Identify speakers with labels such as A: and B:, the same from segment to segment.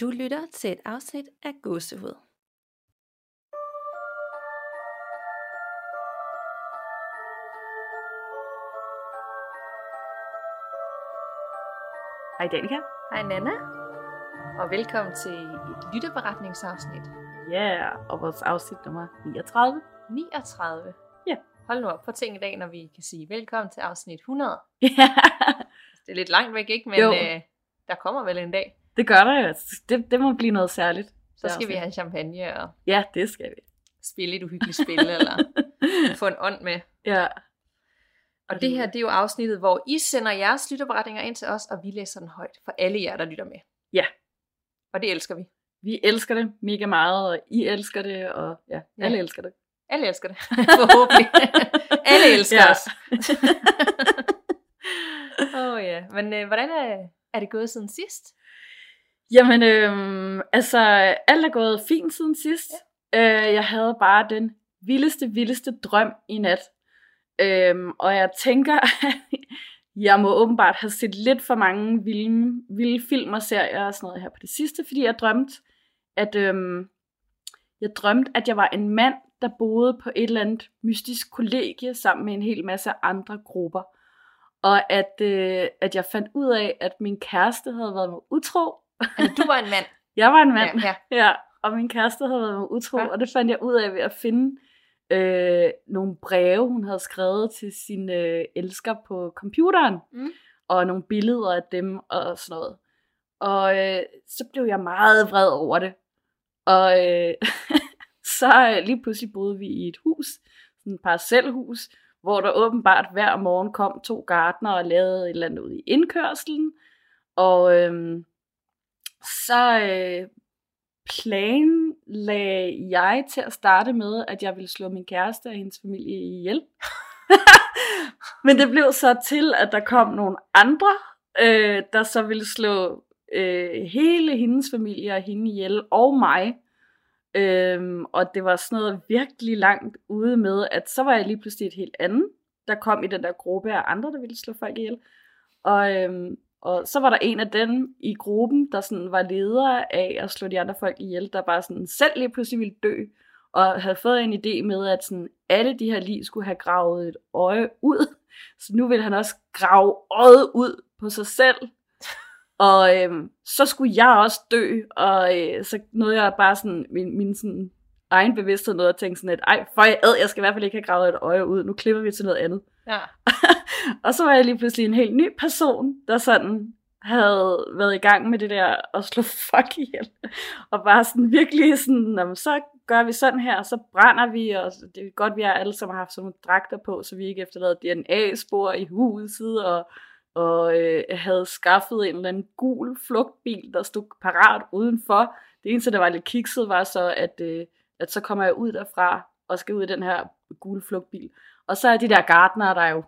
A: Du lytter til et afsnit af Gåsehud.
B: Hej Danika.
A: Hej Nana, og velkommen til et lytterberetningsafsnit
B: Ja, yeah, og vores afsnit nummer 39.
A: 39.
B: Ja.
A: Hold nu op på ting i dag, når vi kan sige velkommen til afsnit 100.
B: Ja,
A: Det er lidt langt væk, ikke? Men
B: Jo.
A: øh, der kommer vel en dag.
B: Det gør der jo. Det, det må blive noget særligt.
A: Så skal vi have champagne og
B: Ja, det skal vi.
A: spille et uhyggeligt spil, eller få en ånd med.
B: Ja,
A: Og det her, det er jo afsnittet, hvor I sender jeres lytterberetninger ind til os, og vi læser den højt for alle jer, der lytter med.
B: Ja.
A: Og det elsker vi.
B: vi elsker det mega meget, og I elsker det, og ja,
A: Ja.
B: alle elsker det.
A: Alle elsker det. Forhåbentlig. alle elsker
B: Ja.
A: os. Åh oh, ja. Men øh, hvordan er, er det gået siden sidst?
B: Jamen, øhm, altså, alt er gået fint siden sidst. Ja. Øh, jeg havde bare den vildeste, vildeste drøm i nat. Øhm, og jeg tænker, jeg må åbenbart have set lidt for mange vilde, vilde film og serier og sådan noget her på det sidste, fordi jeg drømte, at øhm, jeg drømte, at jeg var en mand, der boede på et eller andet mystisk kollegie sammen med en hel masse andre grupper. Og at, øh, at jeg fandt ud af, at min kæreste havde været mig utro,
A: Altså, du var en mand.
B: jeg var en mand,
A: Ja,
B: ja,
A: ja.
B: og min kæreste havde været utro,
A: ja.
B: og det fandt jeg ud af ved at finde øh, nogle breve, hun havde skrevet til sin øh, elsker på computeren,
A: Mm.
B: og nogle billeder af dem og sådan noget. Og øh, så blev jeg meget vred over det. Og øh, så øh, lige pludselig boede vi i et hus, sådan et parcelhus, hvor der åbenbart hver morgen kom to gartner og lavede et eller andet ud i indkørselen. Og øhm, så øh, planlagde jeg til at starte med, at jeg ville slå min kæreste og hendes familie ihjel. Men det blev så til, at der kom nogle andre, øh, der så ville slå øh, hele hendes familie og hende ihjel, og mig. Øhm, og det var sådan noget virkelig langt ude med, at så var jeg lige pludselig et helt andet, der kom i den der gruppe af andre, der ville slå folk ihjel. Og, øhm, og så var der en af dem i gruppen, der sådan var leder af at slå de andre folk ihjel, der bare sådan selv lige pludselig ville dø, og havde fået en idé med, at sådan alle de her lige skulle have gravet et øje ud. Så nu ville han også grave øjet ud på sig selv. Og øhm, så skulle jeg også dø, og øh, så nåede jeg bare sådan, min, min sådan egen bevidsthed noget at tænke sådan, at ej, for jeg, ad, jeg skal i hvert fald ikke have gravet et øje ud, nu klipper vi til noget andet.
A: Ja.
B: og så var jeg lige pludselig en helt ny person, der sådan havde været i gang med det der at slå fuck ihjel. Og bare sådan virkelig sådan, jamen, så gør vi sådan her, så brænder vi, og det er godt, vi har alle sammen haft sådan nogle dragter på, så vi ikke efterlader DNA-spor i huset, og, og øh, havde skaffet en eller anden gul flugtbil, der stod parat udenfor. Det eneste, der var lidt kikset, var så, at, øh, at så kommer jeg ud derfra, og skal ud i den her gule flugtbil. Og så er de der gardner, der er jo,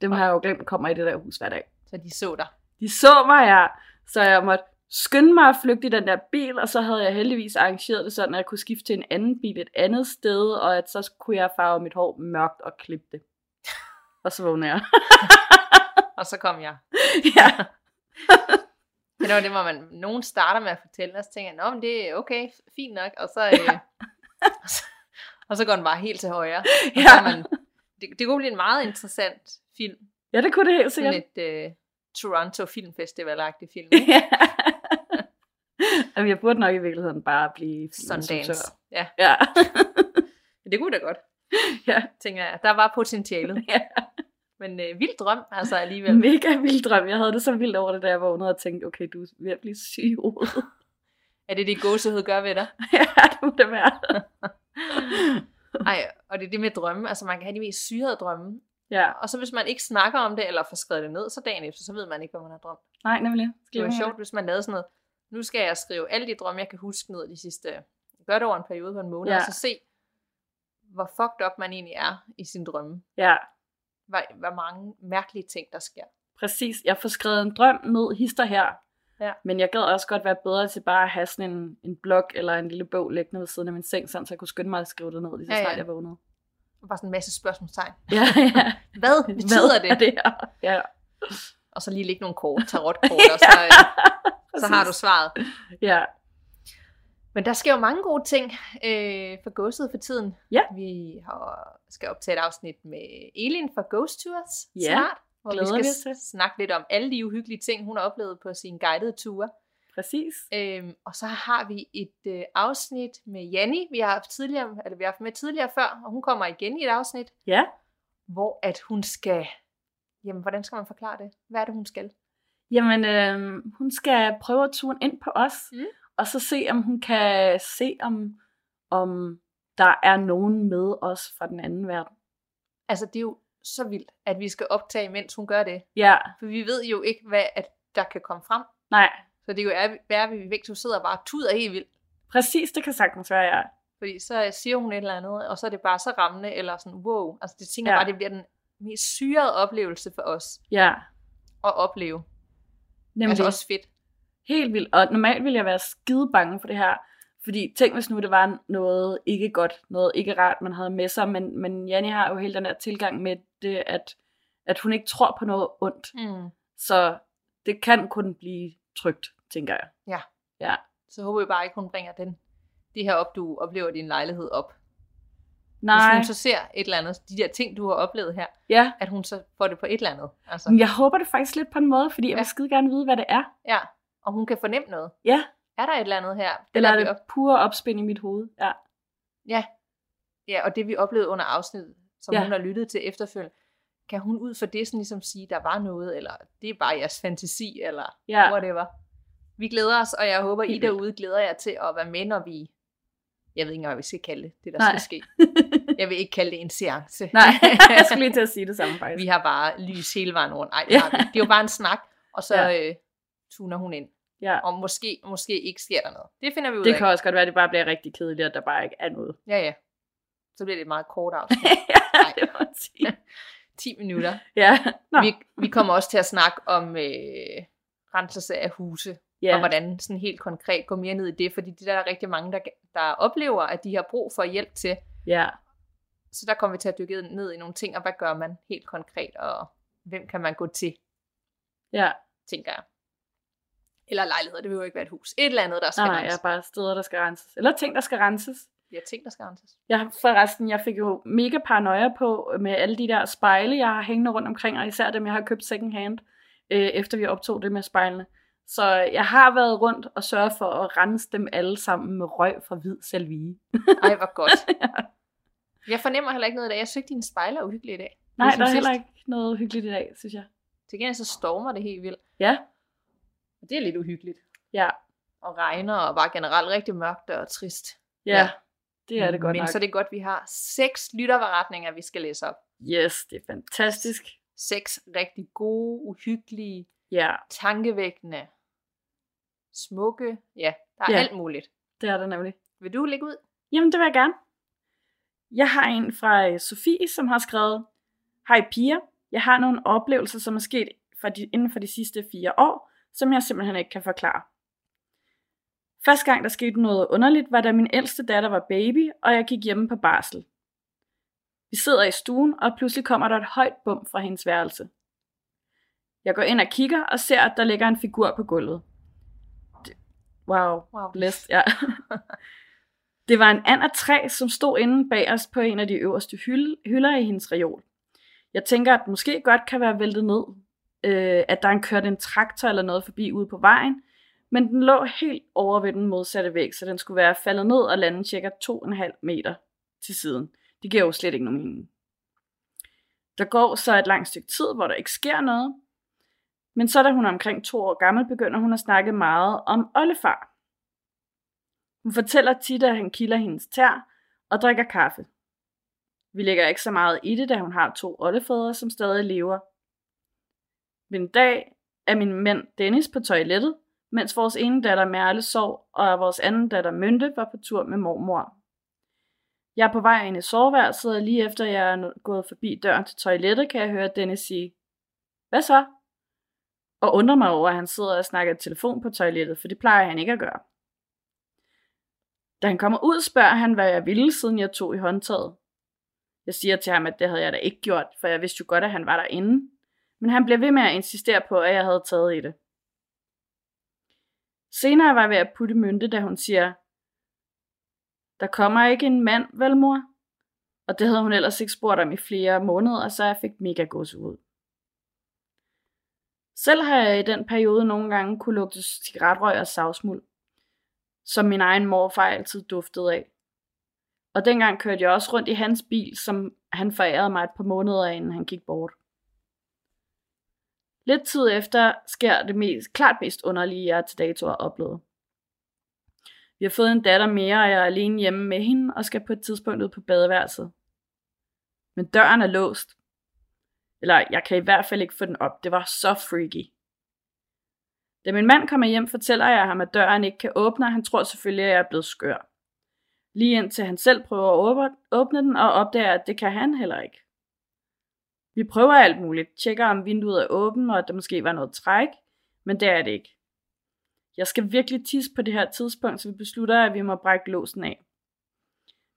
B: dem har jeg jo glemt, kommer i det der hus hver dag.
A: Så de så dig.
B: De så mig, ja. Så jeg måtte skynde mig at flygte i den der bil, og så havde jeg heldigvis arrangeret det sådan, at jeg kunne skifte til en anden bil et andet sted, og at så kunne jeg farve mit hår mørkt og klippe det. Og så vågnede jeg.
A: Og så kom jeg.
B: ja.
A: Det er jo det, hvor man, nogen starter med at fortælle, så jeg, Nå, men det er okay, fint nok, og så, øh, og så, og så går den bare helt til højre. Og så
B: Ja.
A: er man, det, det kunne blive en meget interessant film.
B: ja, det kunne det helt sikkert.
A: Sådan et øh, Toronto Filmfestival-agtig film. ikke?
B: ja. Jamen, jeg burde nok i virkeligheden bare blive
A: Sundance. Ja,
B: Ja.
A: det kunne da godt,
B: ja.
A: tænker jeg. Der var potentialet.
B: ja.
A: Men øh, vild drøm, altså alligevel.
B: Mega vild drøm. Jeg havde det så vildt over det, da jeg vågnede og tænkte, okay, du er ved at blive syg i hovedet.
A: Er det det gåsehud gør ved dig?
B: ja, det må det være.
A: Ej, og det er det med drømme. Altså man kan have de mest syrede drømme.
B: ja.
A: Og så hvis man ikke snakker om det, eller får skrevet det ned, så dagen efter, så ved man ikke, hvad man har drømt.
B: Nej, nemlig.
A: Det var sjovt, hvis man lavede sådan noget. Nu skal jeg skrive alle de drømme, jeg kan huske ned de sidste... Gør det over en periode på en måned,
B: Ja.
A: og så se, hvor fucked up man egentlig er i sin drømme.
B: Ja,
A: Hvor, hvor mange mærkelige ting, der sker.
B: præcis. Jeg får skrevet en drøm ned, hister her.
A: Ja.
B: Men jeg gad også godt være bedre til bare at have sådan en, en blog eller en lille bog liggende ved siden af min seng, sådan, så jeg kunne skynde mig at skrive det ned, lige så
A: Ja, ja.
B: snart jeg vågnede.
A: Og bare sådan en masse spørgsmålstegn.
B: Ja, ja.
A: Hvad betyder
B: Hvad
A: det?
B: det her? Ja.
A: Og så lige lægge nogle kort, tarotkort, og så, øh, så har du svaret.
B: Ja,
A: Men der sker jo mange gode ting øh, for Ghostet for tiden.
B: Ja.
A: Vi har, skal optage et afsnit med Elin fra Ghost Tours
B: Ja,
A: snart, hvor vi
B: glæder
A: skal
B: vi
A: s-
B: os til.
A: snakke lidt om alle de uhyggelige ting, hun har oplevet på sine guidede ture.
B: Præcis.
A: Øhm, og så har vi et øh, afsnit med Janni, vi har haft tidligere, eller vi har haft med tidligere før, og hun kommer igen i et afsnit,
B: Ja.
A: hvor at hun skal, jamen hvordan skal man forklare det? Hvad er det, hun skal?
B: Jamen, øh, hun skal prøve at turen ind på os,
A: Mm.
B: og så se, om hun kan se, om, om der er nogen med os fra den anden verden.
A: Altså det er jo så vildt, at vi skal optage, mens hun gør det.
B: Ja,
A: For vi ved jo ikke, hvad at der kan komme frem.
B: nej,
A: Så det kan jo være, at vi begge to sidder og bare tuder helt vildt.
B: præcis, det kan sagtens være, ja.
A: Fordi så siger hun et eller andet, og så er det bare så rammende, eller sådan, wow. Altså det tænker
B: ja.
A: bare, det bliver den mest syrede oplevelse for os
B: Ja,
A: at opleve.
B: nemlig.
A: Altså også fedt.
B: Helt vildt. Og normalt ville jeg være skide bange for det her. Fordi tænk hvis nu det var noget ikke godt, noget ikke rart, man havde med sig. Men, men Janni har jo hele den der tilgang med det, at, at hun ikke tror på noget ondt.
A: Mm.
B: Så det kan kun blive trygt, tænker jeg.
A: Ja.
B: Ja.
A: Så håber jeg bare ikke, hun bringer den, det her op, du oplever din lejlighed op. Hvis
B: Nej,
A: hun så ser et eller andet, de der ting, du har oplevet her,
B: ja.
A: at hun så får det på et eller andet. Altså,
B: jeg håber det faktisk lidt på en måde, fordi jeg vil
A: Ja.
B: skide gerne vide, hvad det er.
A: ja. Og hun kan fornemme noget.
B: Ja,
A: Er der et eller andet her? Det
B: eller er det
A: op.
B: pure opspind i mit hoved? Ja.
A: Ja. ja, og det vi oplevede under afsnittet, som
B: Ja.
A: hun har lyttet til efterfølgende, kan hun ud fra det sådan ligesom sige, der var noget, eller det er bare jeres fantasi, eller
B: Ja.
A: whatever. Vi glæder os, og jeg håber, I
B: Helt vildt.
A: derude glæder jer til at være med, når vi... Jeg ved ikke engang, hvad vi skal kalde det, det der
B: Nej.
A: skal ske. Jeg vil ikke kalde det en seance.
B: Nej, jeg skulle lige til at sige det samme faktisk.
A: vi har bare lys hele vejen rundt. Nej, det
B: Ja.
A: Det er jo bare en snak, og så
B: ja.
A: øh, tuner hun ind.
B: Ja.
A: Og måske, måske ikke sker der noget. Det finder vi ud
B: Det
A: af.
B: kan også godt være, at det bare bliver rigtig kedeligt, at der bare ikke er noget.
A: Ja, ja. Så bliver det et meget kort afsnit.
B: ja, det må man sige.
A: 10 minutter.
B: Ja, Nå.
A: Vi, vi kommer også til at snakke om øh, renselse af huse,
B: ja.
A: og hvordan sådan helt konkret gå mere ned i det, fordi det der er der rigtig mange, der, der oplever, at de har brug for hjælp til.
B: ja.
A: Så der kommer vi til at dykke ned i nogle ting, og hvad gør man helt konkret, og hvem kan man gå til,
B: ja.
A: tænker jeg. Eller lejligheder, det behøver ikke være et hus. Et eller andet, der skal
B: Nej, nej,
A: renses.
B: ja, bare steder, der skal renses. Eller ting, der skal renses.
A: Har ting, der skal renses.
B: Jeg forresten, jeg fik jo mega paranoia på med alle de der spejle, jeg har hængende rundt omkring, og især dem, jeg har købt second hand, øh, efter vi optog det med spejlene. Så jeg har været rundt og sørget for at rense dem alle sammen med røg fra hvid salvie.
A: Ej, hvor godt. Jeg fornemmer heller ikke noget af det. Jeg ikke, dine spejler er uhyggelige i dag.
B: Nej,
A: Ligesom
B: der er heller
A: sidst.
B: ikke noget hyggeligt i dag, synes jeg.
A: Til gengæld så stormer det helt vildt.
B: Ja,
A: Og det er lidt uhyggeligt.
B: ja,
A: Og regner, og bare generelt rigtig mørkt og trist.
B: ja.
A: Ja.
B: Det er det godt
A: Men
B: nok.
A: så er det godt, at vi har seks lytterberetninger, vi skal læse op.
B: Yes, det er fantastisk.
A: Seks rigtig gode, uhyggelige,
B: Ja,
A: tankevækkende, smukke. Ja, der er
B: Ja.
A: alt muligt.
B: det er det nemlig.
A: Vil du lægge ud?
B: Jamen, det vil jeg gerne. Jeg har en fra øh, Sofie, som har skrevet, Hej piger, jeg har nogle oplevelser, som er sket for de, inden for de sidste fire år, som jeg simpelthen ikke kan forklare. Første gang, der skete noget underligt, var da min ældste datter var baby, og jeg gik hjemme på barsel. Vi sidder i stuen, og pludselig kommer der et højt bum fra hendes værelse. Jeg går ind og kigger, og ser, at der ligger en figur på gulvet. Wow,
A: Wow.
B: Blæst, ja. Det var en and af træ, som stod inde bag os på en af de øverste hylde, hylder i hendes reol. Jeg tænker, at det måske godt kan være væltet ned, øh, at der er en kørt en traktor eller noget forbi ude på vejen, men den lå helt over ved den modsatte væg, så den skulle være faldet ned og landet cirka 2,5 meter til siden. Det giver jo slet ikke nogen mening. Der går så et langt stykke tid, hvor der ikke sker noget, men så da hun er omkring to år gammel, begynder hun at snakke meget om oldefar. Hun fortæller tit, at han kilder hendes tær og drikker kaffe. Vi lægger ikke så meget i det, da hun har to oldefædre, som stadig lever. Men en dag er min mand Dennis på toilettet, mens vores ene datter Merle sov, og vores anden datter Mynte var på tur med mormor. Jeg er på vej ind i soveværelset, og lige efter jeg er gået forbi døren til toilettet, kan jeg høre Dennis sige, Hvad så? Og undrer mig over, at han sidder og snakker i telefon på toilettet, for det plejer han ikke at gøre. Da han kommer ud, spørger han, hvad jeg ville, siden jeg tog i håndtaget. Jeg siger til ham, at det havde jeg da ikke gjort, for jeg vidste jo godt, at han var derinde. Men han blev ved med at insistere på, at jeg havde taget i det. Senere var jeg ved at putte mynte, da hun siger, Der kommer ikke en mand, vel mor? Og det havde hun ellers ikke spurgt om i flere måneder, så jeg fik mega ud. Selv har jeg i den periode nogle gange kunne lugte cigaretrøg og savsmuld, som min egen morfar altid duftede af. Og dengang kørte jeg også rundt i hans bil, som han forærede mig et par måneder inden han gik bort. Lidt tid efter sker det mest, klart mest underlige, jeg til dato har oplevet. Vi har fået en datter mere, og jeg er alene hjemme med hende og skal på et tidspunkt ud på badeværelset. Men døren er låst. Eller jeg kan i hvert fald ikke få den op. Det var så freaky. Da min mand kommer hjem, fortæller jeg ham, at døren ikke kan åbne, og han tror selvfølgelig, at jeg er blevet skør. Lige indtil han selv prøver at åbne den, og opdager, at det kan han heller ikke. Vi prøver alt muligt, tjekker om vinduet er åbent, og at der måske var noget træk, men det er det ikke. Jeg skal virkelig tisse på det her tidspunkt, så vi beslutter, at vi må brække låsen af.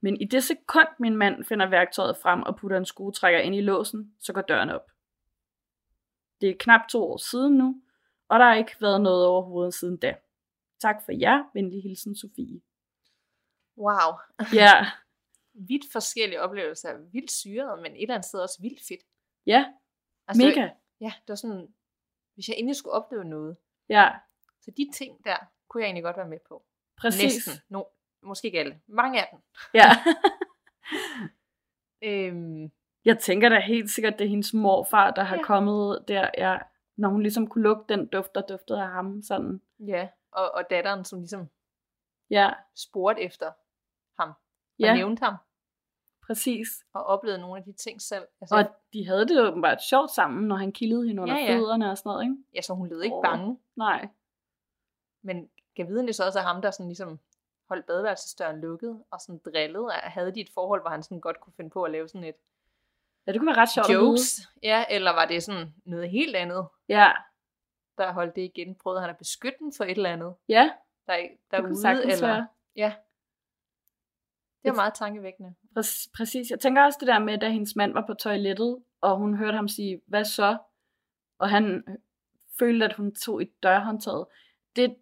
B: Men i det sekund, min mand finder værktøjet frem og putter en skruetrækker ind i låsen, så går døren op. Det er knap to år siden nu, og der har ikke været noget overhovedet siden da. Tak for jer. Venlig hilsen, Sofie.
A: Wow.
B: Ja.
A: Vidt forskellige oplevelser. Vildt syret, men et eller andet sted også vildt fedt.
B: Ja,
A: Altså,
B: mega.
A: Ja, det var sådan, hvis jeg endelig skulle opleve noget.
B: Ja,
A: Så de ting der, kunne jeg egentlig godt være med på.
B: præcis.
A: Næsten. No, måske ikke alle. Mange af dem.
B: Ja.
A: Øhm,
B: Jeg tænker da helt sikkert, det er hendes morfar, der har
A: Ja.
B: kommet der, ja, når hun ligesom kunne lugte den duft, der duftede af ham. Sådan.
A: ja, og, og datteren, som ligesom
B: Ja,
A: spurgte efter ham. Og
B: ja,
A: nævnte ham.
B: Præcis.
A: Og oplevede nogle af de ting selv. Altså,
B: Og de havde det åbenbart sjovt sammen, når han kildede hende under
A: Ja, ja.
B: fødderne og sådan noget, ikke?
A: ja, så hun lød ikke
B: Åh.
A: bange.
B: Nej.
A: Men kan vide, det så også er ham, der sådan ligesom holdt badeværelsesdøren lukket, og sådan drillede, og havde de et forhold, hvor han sådan godt kunne finde på at lave sådan et
B: Ja, det kunne være ret sjovt
A: jokes, ja, eller var det sådan noget helt andet,
B: Ja,
A: der holdt det igen? Prøvede han at beskytte den for et eller andet,
B: ja,
A: der, der
B: det kunne sagtens
A: eller...
B: være.
A: Ja. Det er
B: Et-
A: meget tankevækkende.
B: Præ- præcis. Jeg tænker også det der med, da hendes mand var på toilettet, og hun hørte ham sige, hvad så? Og han følte, at hun tog et dørhåndtaget. Det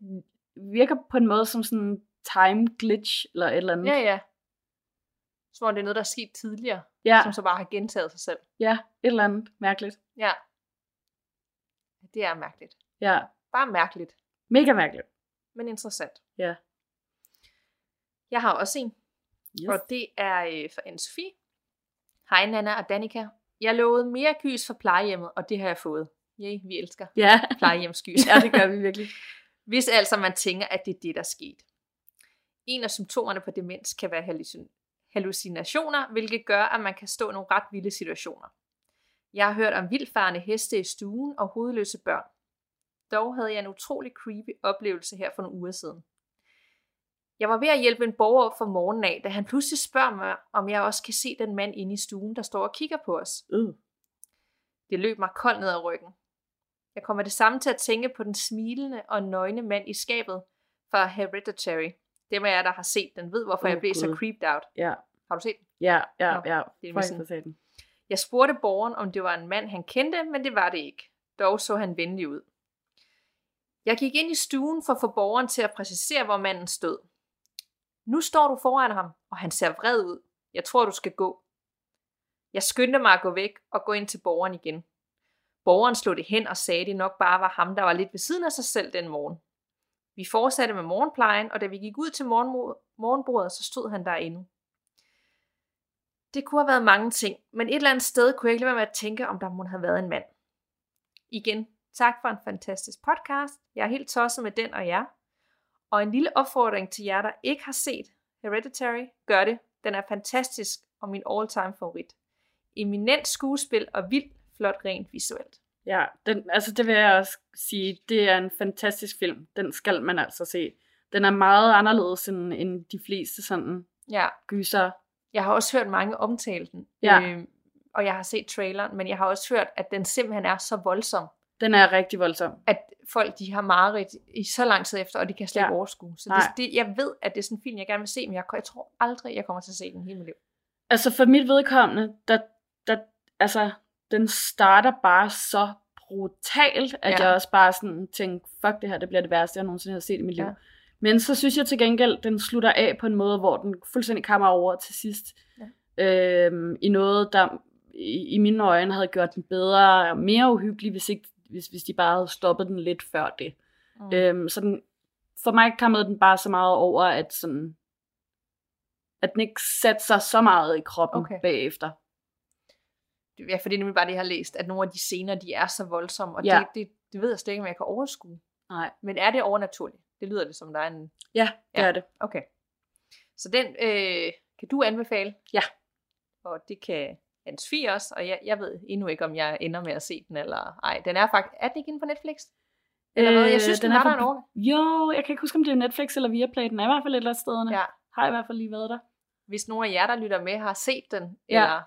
B: virker på en måde som sådan en time glitch, eller et eller andet.
A: Ja, ja. Som om det er noget, der er sket tidligere,
B: ja,
A: som så bare har gentaget sig selv.
B: ja et eller andet mærkeligt.
A: Ja. Det er mærkeligt.
B: Ja,
A: Bare mærkeligt,
B: mega mærkeligt.
A: men interessant.
B: Ja.
A: Jeg har også en,
B: Yes.
A: og det er øh, for anne Sofie. Hej Nana og Danika. Jeg lovede mere gys for plejehjemmet, og det har jeg fået. Yay, vi elsker
B: Ja.
A: plejehjemsgys.
B: ja, det gør vi virkelig.
A: Hvis altså man tænker, at det er det, der er sket. En af symptomerne på demens kan være hallucin- hallucinationer, hvilket gør, at man kan stå i nogle ret vilde situationer. Jeg har hørt om vildfarende heste i stuen og hovedløse børn. Dog havde jeg en utrolig creepy oplevelse her for nogle uger siden. Jeg var ved at hjælpe en borger op for morgenen af, da han pludselig spørger mig, om jeg også kan se den mand inde i stuen, der står og kigger på os.
B: Uh.
A: Det løb mig koldt ned ad ryggen. Jeg kommer det samme til at tænke på den smilende og nøgne mand i skabet fra Hereditary. Dem af jer, der har set den, ved, hvorfor
B: Åh,
A: jeg blev så
B: Gud.
A: creeped out.
B: Ja,
A: Har du set den?
B: ja, ja,
A: Nå,
B: ja.
A: det er sådan.
B: for satan.
A: Jeg spurgte borgeren, om det var en mand, han kendte, men det var det ikke. Dog så han venlig ud. Jeg gik ind i stuen for at få borgeren til at præcisere, hvor manden stod. Nu står du foran ham, og han ser vred ud. Jeg tror, du skal gå. Jeg skyndte mig at gå væk og gå ind til borgeren igen. Borgeren slog det hen og sagde, at det nok bare var ham, der var lidt ved siden af sig selv den morgen. Vi fortsatte med morgenplejen, og da vi gik ud til morgenbordet, så stod han derinde. Det kunne have været mange ting, men et eller andet sted kunne jeg ikke lade være med at tænke, om der måtte have været en mand. Igen, tak for en fantastisk podcast. Jeg er helt tosset med den og jer. Og en lille opfordring til jer, der ikke har set Hereditary, gør det. Den er fantastisk og min all-time favorit. Eminent skuespil og vildt flot rent visuelt.
B: Ja, den, altså det vil jeg også sige, det er en fantastisk film. Den skal man altså se. Den er meget anderledes end, end de fleste sådan
A: Ja,
B: gyser.
A: jeg har også hørt mange omtale den.
B: Ja.
A: Øh, og jeg har set traileren, men jeg har også hørt, at den simpelthen er så voldsom,
B: Den er rigtig voldsom.
A: at folk de har mareridt i så lang tid efter, og de kan slet ikke
B: Ja.
A: overskue. Så det, det, jeg ved, at det er sådan en film, jeg gerne vil se, men jeg, jeg tror aldrig, jeg kommer til at se den hele mit liv.
B: Altså for mit vedkommende, der, der, altså, den starter bare så brutalt, at
A: Ja.
B: jeg også bare sådan tænkte, fuck det her, det bliver det værste, jeg nogensinde har set i mit liv.
A: Ja.
B: Ja. Men så synes jeg til gengæld, den slutter af på en måde, hvor den fuldstændig kommer over til sidst. Ja. Øhm, I noget, der i, i mine øjne havde gjort den bedre og mere uhyggelig, hvis, ikke, hvis, hvis de bare havde stoppet den lidt før det. Mm. Øhm, så den, for mig kammede den bare så meget over, at sådan, at den ikke satte sig så meget i kroppen okay. bagefter.
A: Ja, fordi nemlig bare det, jeg har læst, at nogle af de scener, de er så voldsomme, og ja. det, det, det ved jeg slet ikke, om jeg kan overskue.
B: Nej.
A: Men er det overnaturligt? Det lyder det som, der er en...
B: Ja, det ja. er det.
A: Okay. Så den øh, kan du anbefale?
B: Ja.
A: Og det kan Hans Fie også, og jeg, jeg ved endnu ikke, om jeg ender med at se den, eller ej. Den er faktisk... Er den ikke inde på Netflix? Eller hvad? Jeg synes, øh, den, den var der en.
B: Jo, jeg kan ikke huske, om det er Netflix eller Viaplay. Den er i hvert fald et eller andet stederne.
A: Ja.
B: Har i hvert fald lige været der.
A: Hvis nogen af jer, der lytter med, har set den, ja. eller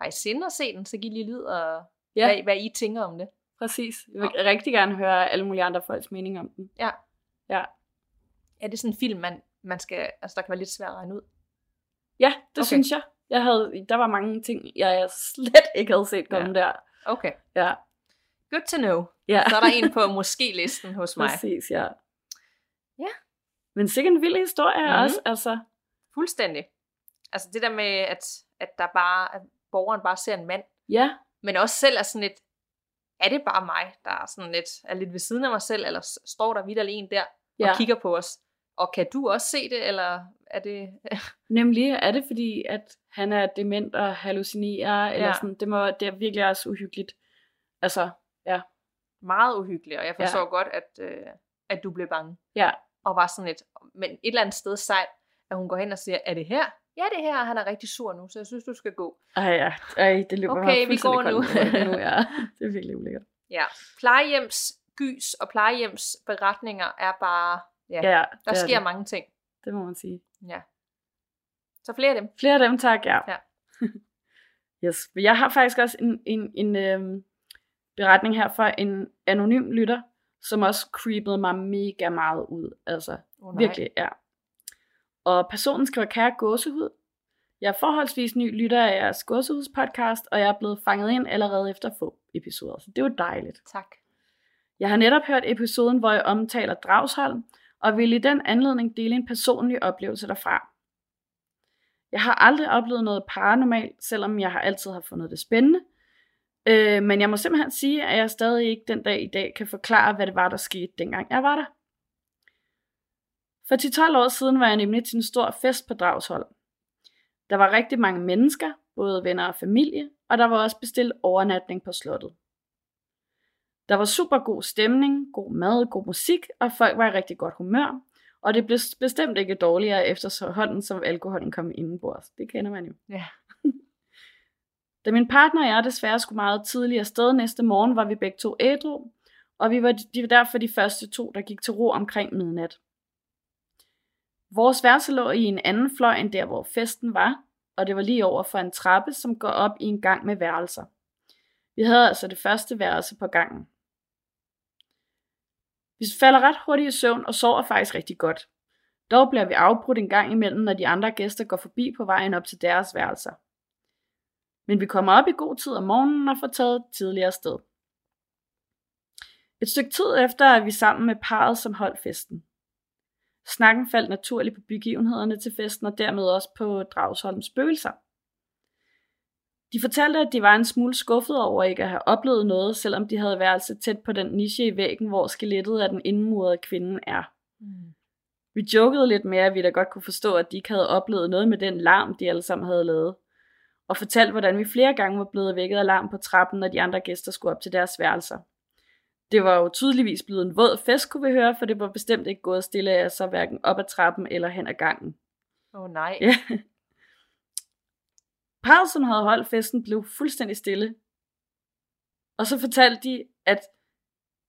A: har I sind at se den, så giv lige lyd, og ja. hvad, hvad I tænker om det.
B: Præcis. Jeg vil ja. rigtig gerne høre alle mulige andre folks mening om den.
A: Ja.
B: Ja.
A: Er det sådan en film, man, man skal, altså der kan være lidt svært at regne ud?
B: Ja, det okay. synes jeg. Jeg havde, der var mange ting, jeg slet ikke havde set komme ja. der.
A: Okay.
B: Ja.
A: Good to know.
B: Ja.
A: Så er der en på måske-listen hos mig.
B: Præcis, ja.
A: Ja.
B: Men sikkert en vild historie mm-hmm. også, altså.
A: Fuldstændig. Altså det der med, at, at der bare, at borgeren bare ser en mand.
B: Ja.
A: Men også selv er sådan lidt, er det bare mig, der er sådan lidt, er lidt ved siden af mig selv, eller står der vidt en der ja. og kigger på os? Og kan du også se det, eller er det...
B: Nemlig, er det fordi, at han er dement og hallucinerer, eller ja. sådan, det, må, det er virkelig også uhyggeligt. Altså, ja.
A: Meget uhyggeligt, og jeg forstår ja. godt, at, øh, at du blev bange.
B: Ja.
A: Og var sådan lidt, men et eller andet sted sejt, at hun går hen og siger, er det her? Ja, det her, han er rigtig sur nu, så jeg synes, du skal gå.
B: Ej, ja. Ej, det løber
A: okay, vi går nu.
B: nu ja. Det er virkelig ulækkert.
A: Ja, plejehjems gys og plejehjems beretninger er bare, ja,
B: ja
A: der sker det. mange ting.
B: Det må man sige.
A: Ja. Så flere af dem.
B: Flere af dem, tak, ja.
A: ja.
B: yes. Jeg har faktisk også en, en, en øhm, beretning her fra en anonym lytter, som også creepede mig mega meget ud. Altså, oh, virkelig, ja. Og personen skriver, kære gåsehud, jeg er forholdsvis ny lytter af jeres gåsehudspodcast, og jeg er blevet fanget ind allerede efter få episoder, så det var dejligt.
A: Tak.
B: Jeg har netop hørt episoden, hvor jeg omtaler Dragsholm, og vil i den anledning dele en personlig oplevelse derfra. Jeg har aldrig oplevet noget paranormalt, selvom jeg har altid har fundet det spændende. Øh, men jeg må simpelthen sige, at jeg stadig ikke den dag i dag kan forklare, hvad det var, der skete, dengang jeg var der. For 10-12 år siden var jeg nemlig til en stor fest på Dragshold. Der var rigtig mange mennesker, både venner og familie, og der var også bestilt overnatning på slottet. Der var super god stemning, god mad, god musik, og folk var i rigtig godt humør. Og det blev bestemt ikke dårligere efter hånden, som alkoholen kom indenbords. Det kender man jo.
A: Ja.
B: Da min partner og jeg desværre skulle meget tidligere sted næste morgen, var vi begge to ædru, og vi var, de var derfor de første to, der gik til ro omkring midnat. Vores værelse lå i en anden fløj end der, hvor festen var, og det var lige over for en trappe, som går op i en gang med værelser. Vi havde altså det første værelse på gangen. Vi falder ret hurtigt i søvn og sover faktisk rigtig godt. Dog bliver vi afbrudt en gang imellem, når de andre gæster går forbi på vejen op til deres værelser. Men vi kommer op i god tid om morgenen og får taget tidligere sted. Et stykke tid efter er vi sammen med parret, som holdt festen. Snakken faldt naturligt på begivenhederne til festen og dermed også på Dragsholms spøgelser. De fortalte, at de var en smule skuffet over ikke at have oplevet noget, selvom de havde været så tæt på den niche i væggen, hvor skelettet af den indmurede kvinde er. Mm. Vi jokede lidt med, at vi da godt kunne forstå, at de ikke havde oplevet noget med den larm, de alle sammen havde lavet. Og fortalte, hvordan vi flere gange var blevet vækket af larm på trappen, når de andre gæster skulle op til deres værelser. Det var jo tydeligvis blevet en våd fest, kunne vi høre, for det var bestemt ikke gået stille af sig, hverken op ad trappen eller hen ad gangen.
A: Åh oh, nej.
B: Ja. Parret, som havde holdt festen, blev fuldstændig stille. Og så fortalte de, at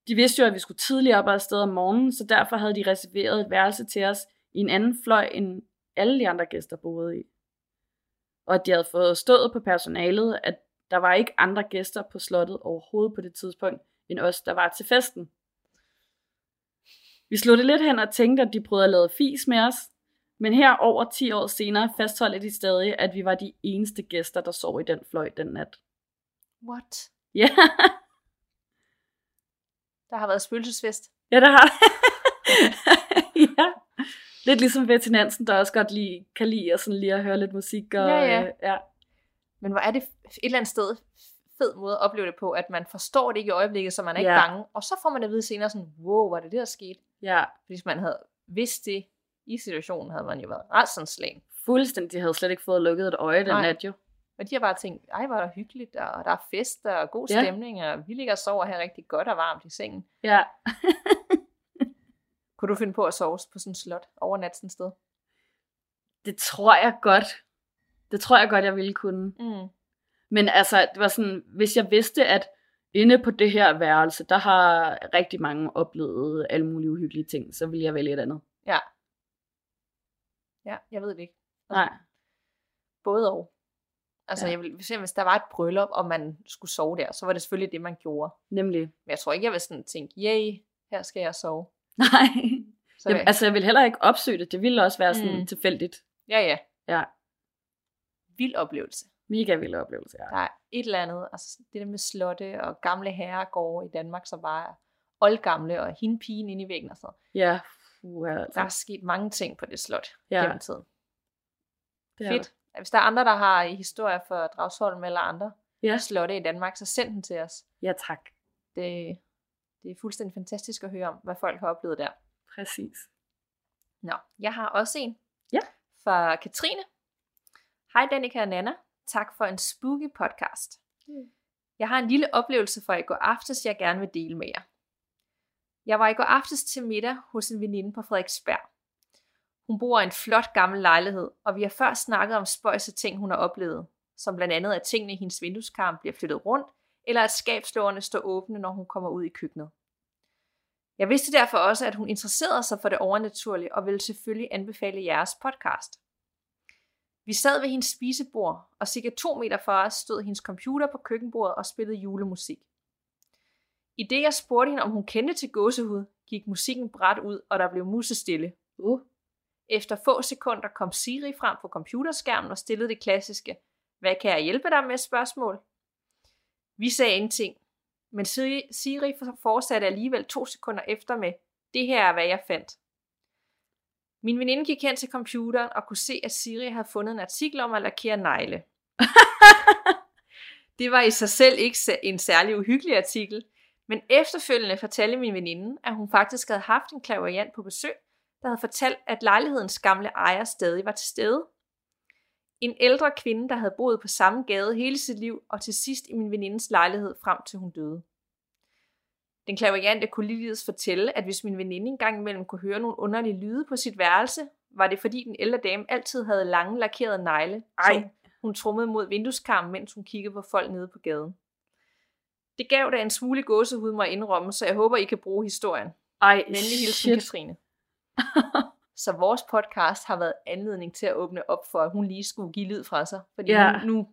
B: de vidste jo, at vi skulle tidligere op ad sted om morgenen, så derfor havde de reserveret et værelse til os i en anden fløj, end alle de andre gæster boede i. Og at de havde fået stået på personalet, at der var ikke andre gæster på slottet overhovedet på det tidspunkt, end os, der var til festen. Vi slog det lidt hen og tænkte, at de prøvede at lave fis med os, men her over 10 år senere fastholdt de stadig, at vi var de eneste gæster, der sov i den fløj den nat.
A: What?
B: Ja.
A: Der har været spøgelsesfest.
B: Ja, der har ja. Lidt ligesom Betty Nansen, der også godt lige, kan lide at, sådan lige at høre lidt musik. Og,
A: Ja, ja.
B: øh, ja.
A: Men hvor er det et eller andet sted fed måde at opleve det på, at man forstår det ikke i øjeblikket, så man er ikke
B: Ja.
A: bange. Og så får man at vide senere sådan, wow, var det det, der skete?
B: ja.
A: Hvis man havde vidst det i situationen, havde man jo været ret sådan slagen.
B: Fuldstændig. De havde slet ikke fået lukket et øje den nat jo.
A: Og de har bare tænkt, ej, hvor er der hyggeligt, og der er fest, og god
B: Ja.
A: stemning, og vi ligger og sover her rigtig godt og varmt i sengen.
B: Ja.
A: Kunne du finde på at sove på sådan et slot overnat sådan et sted?
B: Det tror jeg godt. Det tror jeg godt, jeg ville kunne.
A: Mm.
B: Men altså, det var sådan, hvis jeg vidste, at inde på det her værelse, der har rigtig mange oplevet alle mulige uhyggelige ting, så ville jeg vælge et andet.
A: Ja. Ja, jeg ved det ikke.
B: Nej.
A: Både og. Altså,
B: Ja.
A: jeg vil, hvis, hvis der var et bryllup, og man skulle sove der, så var det selvfølgelig det, man gjorde.
B: Nemlig.
A: Men jeg tror ikke, jeg vil sådan tænke, yay, her skal jeg sove.
B: Nej.
A: Så
B: Jamen, altså, jeg vil heller ikke opsøge det. Det ville også være sådan
A: Mm.
B: tilfældigt.
A: ja, ja.
B: Ja.
A: Vild oplevelse.
B: Mega vild oplevelse, ja.
A: Der er et eller andet, altså det der med slotte og gamle herregårde i Danmark, som bare er oldgamle, og hende pigen inde i væggen og sådan.
B: Ja. Uh, altså.
A: Der er sket mange ting på det slot
B: Ja.
A: ja. gennem tiden.
B: det er
A: Fedt. Hvis der er andre, der har historier for Dragsholm eller andre.
B: Ja.
A: slotte i Danmark, så send den til os.
B: ja, tak.
A: Det, det er fuldstændig fantastisk at høre om, hvad folk har oplevet der.
B: Præcis.
A: Nå, jeg har også en.
B: Ja.
A: Fra Katrine. Hej Danika og Nana. Tak for en spooky podcast.
B: Mm.
A: Jeg har en lille oplevelse fra i går aftes, jeg gerne vil dele med jer. Jeg var i går aftes til middag hos en veninde på Frederiksberg. Hun bor i en flot gammel lejlighed, og vi har før snakket om spøjse ting, hun har oplevet, som blandt andet, at tingene i hendes vindueskarm bliver flyttet rundt, eller at skabslårene står åbne, når hun kommer ud i køkkenet. Jeg vidste derfor også, at hun interesserede sig for det overnaturlige, og ville selvfølgelig anbefale jeres podcast. Vi sad ved hendes spisebord, og cirka to meter fra os stod hendes computer på køkkenbordet og spillede julemusik. I det jeg spurgte hende, om hun kendte til gåsehud, gik musikken bræt ud, og der blev musestille.
B: Uh.
A: Efter få sekunder kom Siri frem på computerskærmen og stillede det klassiske, hvad kan jeg hjælpe dig med spørgsmål? Vi sagde ingenting, men Siri, fortsatte alligevel to sekunder efter med, det her er hvad jeg fandt. Min veninde gik hen til computeren og kunne se, at Siri havde fundet en artikel om at lakere negle. Det var i sig selv ikke en særlig uhyggelig artikel, men efterfølgende fortalte min veninde, at hun faktisk havde haft en klaverjant på besøg, der havde fortalt, at lejlighedens gamle ejer stadig var til stede. En ældre kvinde, der havde boet på samme gade hele sit liv, og til sidst i min venindes lejlighed frem til hun døde. Den klaverjante kunne ligeledes fortælle, at hvis min veninde engang imellem kunne høre nogle underlige lyde på sit værelse, var det fordi den ældre dame altid havde lange lakerede negle,
B: Ej.
A: som hun trummede mod vindueskarmen, mens hun kiggede på folk nede på gaden. Det gav da en smule gåsehud mig indrømme, så jeg håber, I kan bruge historien.
B: Ej,
A: Venlig hilsen. Katrine. Så vores podcast har været anledning til at åbne op for, at hun lige skulle give lyd fra sig. Fordi
B: Ja.
A: nu, nu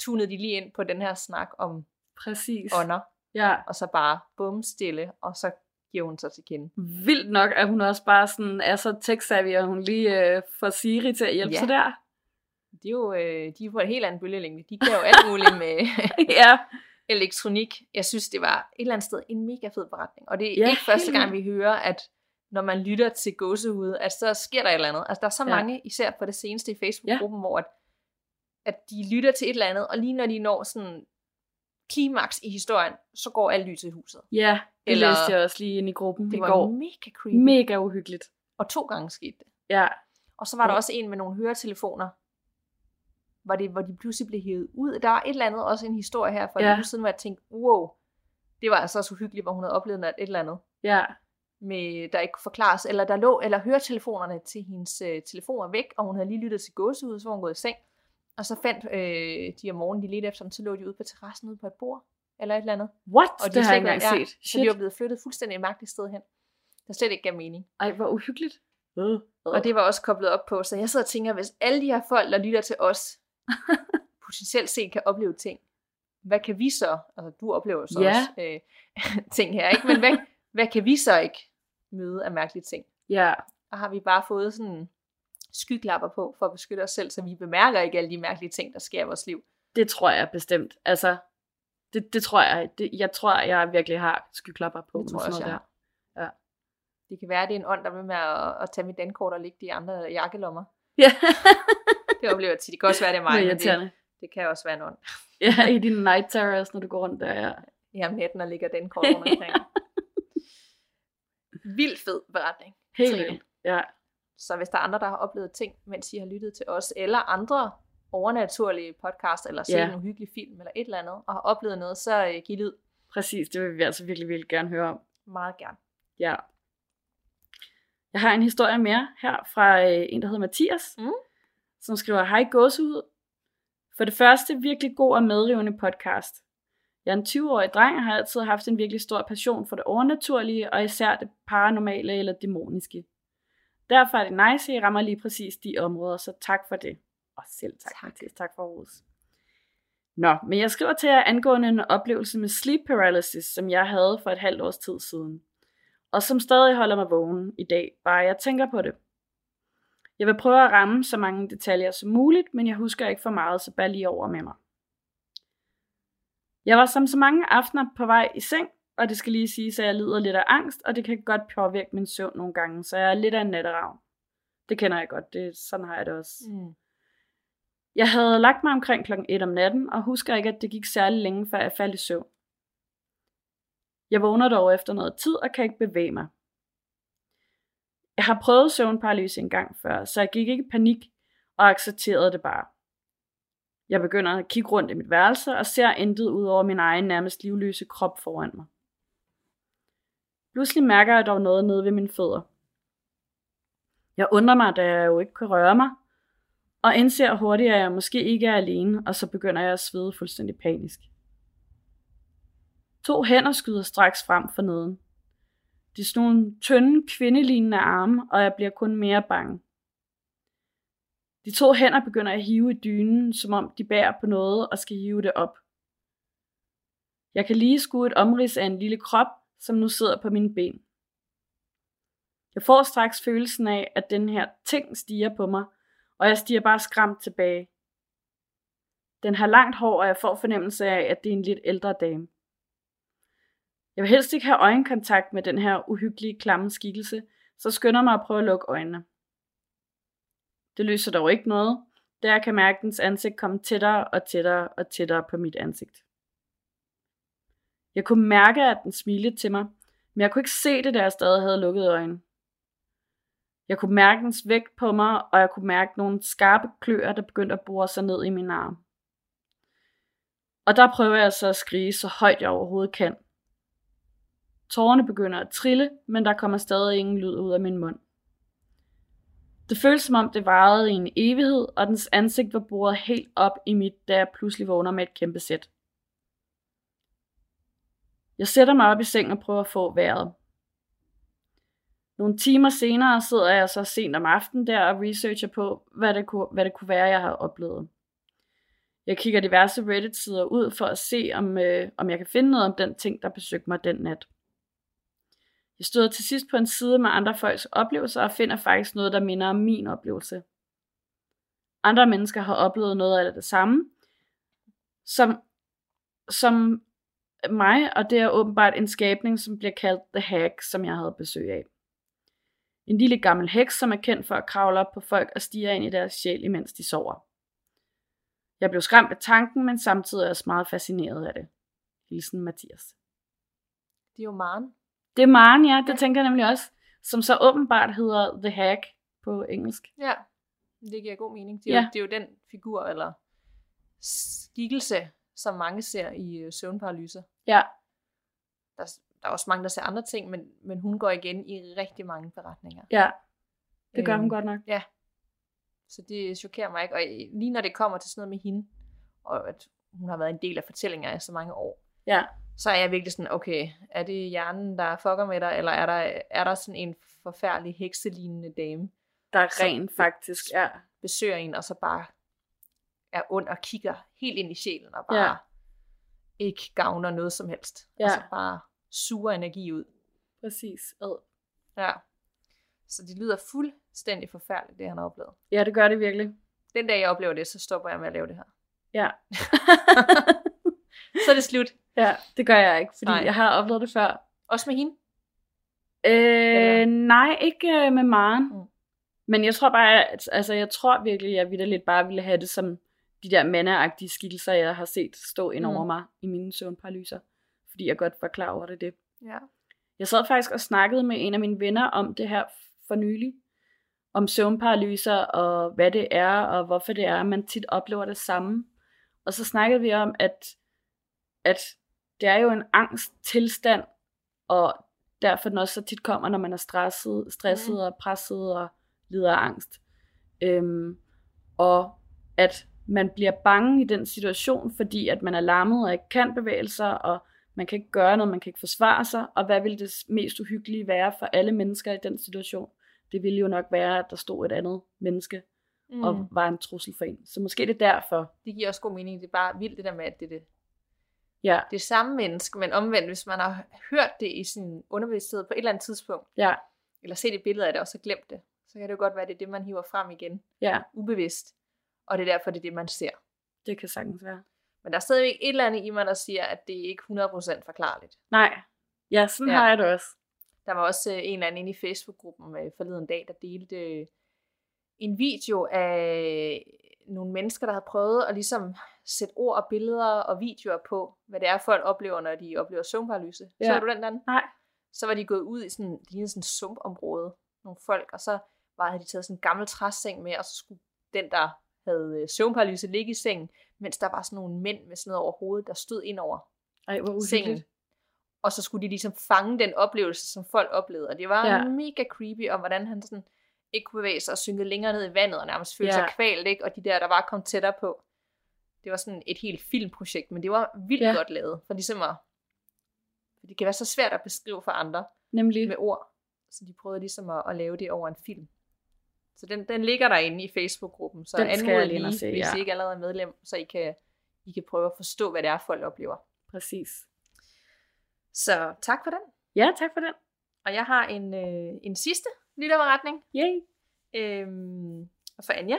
A: tunede de lige ind på den her snak om
B: Præcis.
A: ånder,
B: Ja.
A: og så bare bum stille, og så giver hun sig til kende.
B: Vildt nok, at hun også bare sådan er så tech-savvy, og hun lige øh, får Siri til at hjælpe
A: Ja.
B: sig der.
A: De er jo øh, de er på et helt andet bølgelængde. De kan jo alt muligt med
B: ja.
A: Elektronik. Jeg synes, det var et eller andet sted en mega fed beretning. Og det er
B: Ja,
A: ikke første gang, vi hører, at når man lytter til gåsehud, at så sker der et eller andet. Altså, der er så
B: Ja.
A: mange, især på det seneste i Facebook-gruppen, ja. hvor at, at de lytter til et eller andet, og lige når de når sådan klimaks i historien, så går alt lys i huset.
B: Ja, det
A: Eller-
B: læste jeg også lige ind i gruppen
A: Det
B: i
A: var
B: går.
A: mega creepy.
B: Mega uhyggeligt.
A: og to gange skete det.
B: Ja.
A: Og så var der
B: Ja.
A: også en med nogle høretelefoner, hvor, det, hvor de pludselig blev hævet ud. Der var et eller andet, også en historie her for
B: Ja.
A: en uge siden, hvor jeg tænkte, wow, det var altså så uhyggeligt, hvor hun havde oplevet et eller andet,
B: Ja.
A: med, der ikke kunne forklares, eller der lå, eller høretelefonerne til hendes øh, telefon var væk, og hun havde lige lyttet til gåsehud, så var hun gået i seng, og så fandt øh, de om morgenen, de ledte efter dem, så lå de ude på terrassen ude på et bord, eller et eller andet.
B: What?
A: Og de
B: det har jeg ikke engang
A: ja,
B: set.
A: Så de var
B: Shit.
A: blevet flyttet fuldstændig mærkeligt sted hen, der slet ikke gav mening.
B: Ej, hvor uhyggeligt. Øh.
A: Og det var også koblet op på, så jeg sidder og tænker, hvis alle de her folk, der lytter til os, potentielt set kan opleve ting, hvad kan vi så, altså du oplever jo så
B: Ja.
A: også øh, ting her, ikke? men hvad, hvad kan vi så ikke møde af mærkelige ting?
B: Ja.
A: Og har vi bare fået sådan skyklapper på, for at beskytte os selv, så vi bemærker ikke alle de mærkelige ting, der sker i vores liv.
B: Det tror jeg bestemt. Altså, det, det tror jeg. Det, jeg tror, jeg virkelig har skyklapper på.
A: Det tror jeg også, jeg
B: noget
A: har. Det kan være, at det er en ånd, der vil med at, at tage mit dankort og lægge de andre jakkelommer.
B: Ja,
A: Det oplever jeg tit. Det kan også være, det er mig,
B: det er
A: det, det kan også være en ånd.
B: Ja, i dine night terrors, når du går rundt der, ja.
A: I om natten og ligger den kort rundt omkring. Vildt fed beretning.
B: Helt vildt. Ja.
A: Så hvis der er andre, der har oplevet ting, mens I har lyttet til os, eller andre overnaturlige podcast, eller set
B: Ja.
A: en uhyggelig film, eller et eller andet, og har oplevet noget, så uh, giv lyd
B: Præcis, det vil vi altså virkelig, virkelig gerne høre om.
A: meget gerne.
B: Ja. Jeg har en historie mere her fra øh, en, der hedder Mathias,
A: Mm.
B: Som skriver, Hej gåsehud. For det første, virkelig god og medrivende podcast. Jeg er en 20-årig dreng og har altid haft en virkelig stor passion for det overnaturlige, og især det paranormale eller dæmoniske. Derfor er det nice, at I rammer lige præcis de områder, så tak for det. Og selv tak, tak. Mathias. Tak for Aarhus. Nå, men jeg skriver til jer angående en oplevelse med sleep paralysis, som jeg havde for et halvt års tid siden og som stadig holder mig vågen i dag, bare jeg tænker på det. Jeg vil prøve at ramme så mange detaljer som muligt, men jeg husker ikke for meget, så bare lige over med mig. Jeg var som så mange aftener på vej i seng, og det skal lige sige, at jeg lider lidt af angst, og det kan godt påvirke min søvn nogle gange, så jeg er lidt af en natteravn. Det kender jeg godt, det, sådan har jeg det også.
A: Mm.
B: Jeg havde lagt mig omkring klokken 1 om natten, og husker ikke, at det gik særlig længe, før jeg faldt i søvn. Jeg vågner dog efter noget tid og kan ikke bevæge mig. Jeg har prøvet søvnparalyse en gang før, så jeg gik ikke i panik og accepterede det bare. Jeg begynder at kigge rundt i mit værelse og ser intet ud over min egen nærmest livløse krop foran mig. Pludselig mærker jeg dog noget nede ved mine fødder. Jeg undrer mig, da jeg jo ikke kan røre mig, og indser hurtigt, at jeg måske ikke er alene, og så begynder jeg at svede fuldstændig panisk. To hænder skyder straks frem for neden. Det er sådan nogle tynde, kvindelignende arme, og jeg bliver kun mere bange. De to hænder begynder at hive i dynen, som om de bærer på noget og skal hive det op. Jeg kan lige skue et omrids af en lille krop, som nu sidder på mine ben. Jeg får straks følelsen af, at den her ting stiger på mig, og jeg stiger bare skræmt tilbage. Den har langt hår, og jeg får fornemmelse af, at det er en lidt ældre dame. Jeg vil helst ikke have øjenkontakt med den her uhyggelige, klamme skikkelse, så skynder mig at prøve at lukke øjnene. Det løser dog ikke noget, da jeg kan mærke dens ansigt komme tættere og tættere og tættere på mit ansigt. Jeg kunne mærke, at den smilede til mig, men jeg kunne ikke se det, da jeg stadig havde lukket øjnene. Jeg kunne mærke dens vægt på mig, og jeg kunne mærke nogle skarpe kløer, der begyndte at bore sig ned i min arm. Og der prøver jeg så at skrige så højt jeg overhovedet kan. Tårerne begynder at trille, men der kommer stadig ingen lyd ud af min mund. Det føles som om det varede i en evighed, og dens ansigt var boret helt op i mit, da jeg pludselig vågner med et kæmpe sæt. Jeg sætter mig op i sengen og prøver at få vejret. Nogle timer senere sidder jeg så sent om aftenen der og researcher på, hvad det kunne, hvad det kunne være, jeg har oplevet. Jeg kigger diverse Reddit-sider ud for at se, om, øh, om jeg kan finde noget om den ting, der besøgte mig den nat. Jeg støder til sidst på en side med andre folks oplevelser og finder faktisk noget, der minder om min oplevelse. Andre mennesker har oplevet noget af det samme, som, som mig, og det er åbenbart en skabning, som bliver kaldt The Hag, som jeg havde besøg af. En lille gammel heks, som er kendt for at kravle op på folk og stige ind i deres sjæl, imens de sover. Jeg blev skræmt af tanken, men samtidig også meget fascineret af det. Hilsen Mathias.
A: Det er jo Maren.
B: Det er Maren, ja, det tænker jeg nemlig også, som så åbenbart hedder The Hag på engelsk.
A: Ja, det giver god mening. Det er, ja.
B: Ja.
A: jo, det er jo den figur eller skikkelse, som mange ser i øh, søvnparalyser.
B: Ja,
A: Der, er- der er også mange, der ser andre ting, men, men hun går igen i rigtig mange beretninger.
B: ja, det gør
A: Øhm,
B: hun godt nok.
A: Så det chokerer mig ikke. Og øh, lige når det kommer til sådan noget med hende, og at hun har været en del af fortællinger i så mange år,
B: Ja,
A: så er jeg virkelig sådan, okay, er det hjernen, der fucker med dig, eller er der, er der sådan en forfærdelig hekselignende dame,
B: der er rent faktisk, ja.
A: besøger en, og så bare er ond og kigger helt ind i sjælen, og bare
B: Ja.
A: ja. ikke gavner noget som helst.
B: Ja.
A: Og så bare suger energi ud.
B: Præcis. Ad.
A: Ja. Så det lyder fuldstændig forfærdeligt, det han har oplevet.
B: Ja, det gør det virkelig.
A: Den dag jeg oplever det, så stopper jeg med at lave det her.
B: Ja.
A: Så er det slut.
B: Ja, det gør jeg ikke, fordi
A: Nej.
B: jeg har oplevet det før.
A: Også med hende.
B: Øh, nej, ikke øh, med Maren.
A: Mm.
B: Mm. Men jeg tror bare, at, altså jeg tror virkelig, at jeg lidt bare ville have det som de der mandeagtige skikkelser, jeg har set stå ind over
A: Mm.
B: mig i mine søvnparalyser. Fordi jeg godt var klar over det. det.
A: Ja.
B: Jeg sad faktisk og snakkede med en af mine venner om det her for nylig. Om søvnparalyser og hvad det er, og hvorfor det er, at man tit oplever det samme. Og så snakkede vi om, at, at det er jo en angsttilstand, og derfor den også så tit kommer, når man er stresset, stresset
A: Mm.
B: og presset og lider af angst. Øhm, og at man bliver bange i den situation, fordi at man er lammet og ikke kan bevæge sig, og man kan ikke gøre noget, man kan ikke forsvare sig, og hvad vil det mest uhyggelige være for alle mennesker i den situation? Det ville jo nok være, at der stod et andet menneske
A: Mm.
B: og var en trussel for en. Så måske det er derfor.
A: Det giver også god mening. Det er bare vildt det der med, at det er det,
B: Ja,
A: det er samme menneske, men omvendt, hvis man har hørt det i sin underbevidsthed på et eller andet tidspunkt,
B: ja,
A: eller set et billede af det, og så glemt det, så kan det jo godt være, at det er det, man hiver frem igen,
B: ja,
A: ubevidst. Og det er derfor, det er det, man ser.
B: det kan sagtens være.
A: Men der er stadigvæk et eller andet i mig, der siger, at det ikke er 100% forklarligt.
B: Nej, ja, sådan
A: Ja.
B: har jeg det også.
A: Der var også øh, en eller anden inde i Facebook-gruppen øh, forleden dag, der delte øh, en video af nogle mennesker, der havde prøvet at ligesom sætte ord og billeder og videoer på, hvad det er, folk oplever, når de oplever søvnparalyse. Ja. Så du den der?
B: Nej.
A: Så var de gået ud i sådan, det lignede sådan et sumpområde, nogle folk, og så var, havde de taget sådan en gammel træseng med, og så skulle den, der havde øh, søvnparalyse, ligge i sengen, mens der var sådan nogle mænd med sådan noget over hovedet, der stod ind over
B: Ej, hvor
A: sengen. Og så skulle de ligesom fange den oplevelse, som folk oplevede. Og det var ja. Mega creepy, om hvordan han sådan ikke kunne bevæge sig og synke længere ned i vandet, og nærmest følte
B: Ja.
A: sig kvalt, ikke? Og de der, der var kom tættere på. Det var sådan et helt filmprojekt, men det var vildt ja. Godt lavet. For ligesom at, for det kan være så svært at beskrive for andre
B: Nemlig.
A: med ord. Så de prøvede ligesom at, at lave det over en film. Så den, den ligger derinde i Facebook-gruppen. Så
B: Den skal
A: anmod
B: jeg lige se,
A: hvis
B: ja.
A: I ikke allerede er medlem, så I kan, I kan prøve at forstå, hvad det er, folk oplever.
B: Præcis.
A: Så tak for den.
B: Ja, tak for den.
A: Og jeg har en, øh, en sidste lytterberetning
B: Yay.
A: øhm, for Anja.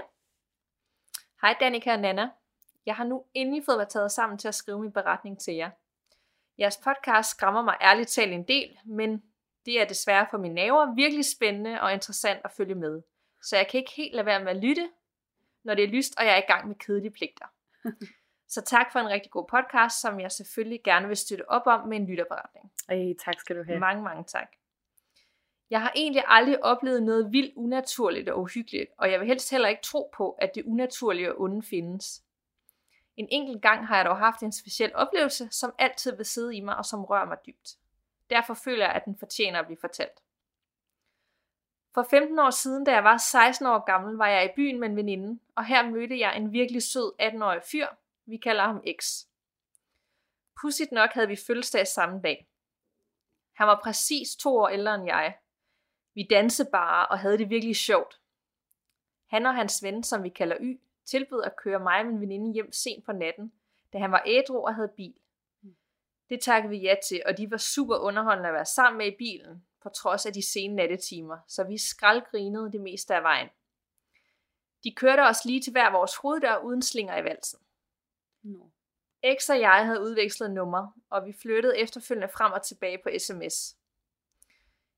A: Hej Danika og Nana. Jeg har nu endelig fået mig taget sammen til at skrive min beretning til jer. Jeres podcast skræmmer mig ærligt talt en del, men det er desværre for mine naver virkelig spændende og interessant at følge med. Så jeg kan ikke helt lade være med at lytte, når det er lyst, og jeg er i gang med kedelige pligter. Så tak for en rigtig god podcast, som jeg selvfølgelig gerne vil støtte op om med en lytterberetning.
B: Ej, tak skal du have.
A: Mange, mange tak. Jeg har egentlig aldrig oplevet noget vildt unaturligt og uhyggeligt, og jeg vil helst heller ikke tro på, at det unaturlige og onde findes. En enkelt gang har jeg dog haft en speciel oplevelse, som altid vil sidde i mig og som rører mig dybt. Derfor føler jeg, at den fortjener at blive fortalt. For 15 år siden, da jeg var 16 år gammel, var jeg i byen med en veninde, og her mødte jeg en virkelig sød 18-årig fyr. Vi kalder ham X. Pudsigt nok havde vi fødselsdag samme dag. Han var præcis to år ældre end jeg. Vi dansede bare og havde det virkelig sjovt. Han og hans ven, som vi kalder Y, tilbød at køre mig og min veninde hjem sent på natten, da han var ædru og havde bil. Det takkede vi ja til, og de var super underholdende at være sammen med i bilen, på trods af de sene nattetimer, så vi skraldgrinede det meste af vejen. De kørte os lige til hver vores hoveddør uden slinger i valsen.
B: Nå.
A: X og jeg havde udvekslet nummer, og vi flyttede efterfølgende frem og tilbage på sms.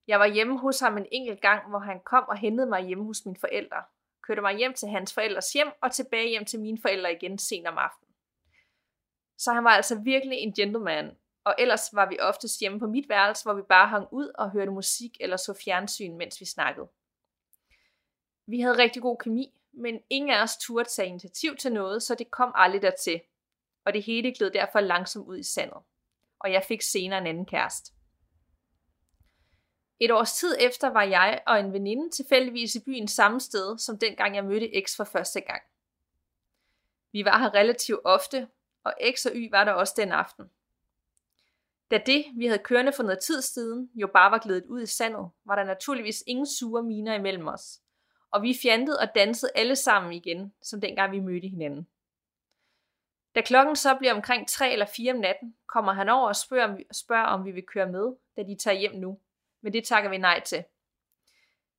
A: Jeg var hjemme hos ham en enkelt gang, hvor han kom og hentede mig hjemme hos mine forældre, kørte mig hjem til hans forældres hjem og tilbage hjem til mine forældre igen sent om aftenen. Så han var altså virkelig en gentleman, og ellers var vi oftest hjemme på mit værelse, hvor vi bare hang ud og hørte musik eller så fjernsyn, mens vi snakkede. Vi havde rigtig god kemi, men ingen af os turde tage initiativ til noget, så det kom aldrig dertil og det hele gled derfor langsomt ud i sandet. Og jeg fik senere en anden kæreste. Et års tid efter var jeg og en veninde tilfældigvis i byen samme sted, som dengang jeg mødte X for første gang. Vi var her relativt ofte, og X og Y var der også den aften. Da det, vi havde kørende for noget tid siden, jo bare var glædet ud i sandet, var der naturligvis ingen sure miner imellem os. Og vi fjantede og dansede alle sammen igen, som dengang vi mødte hinanden. Da klokken så bliver omkring 3 eller 4 om natten, kommer han over og spørger, om vi, spørger, om vi vil køre med, da de tager hjem nu. Men det takker vi nej til.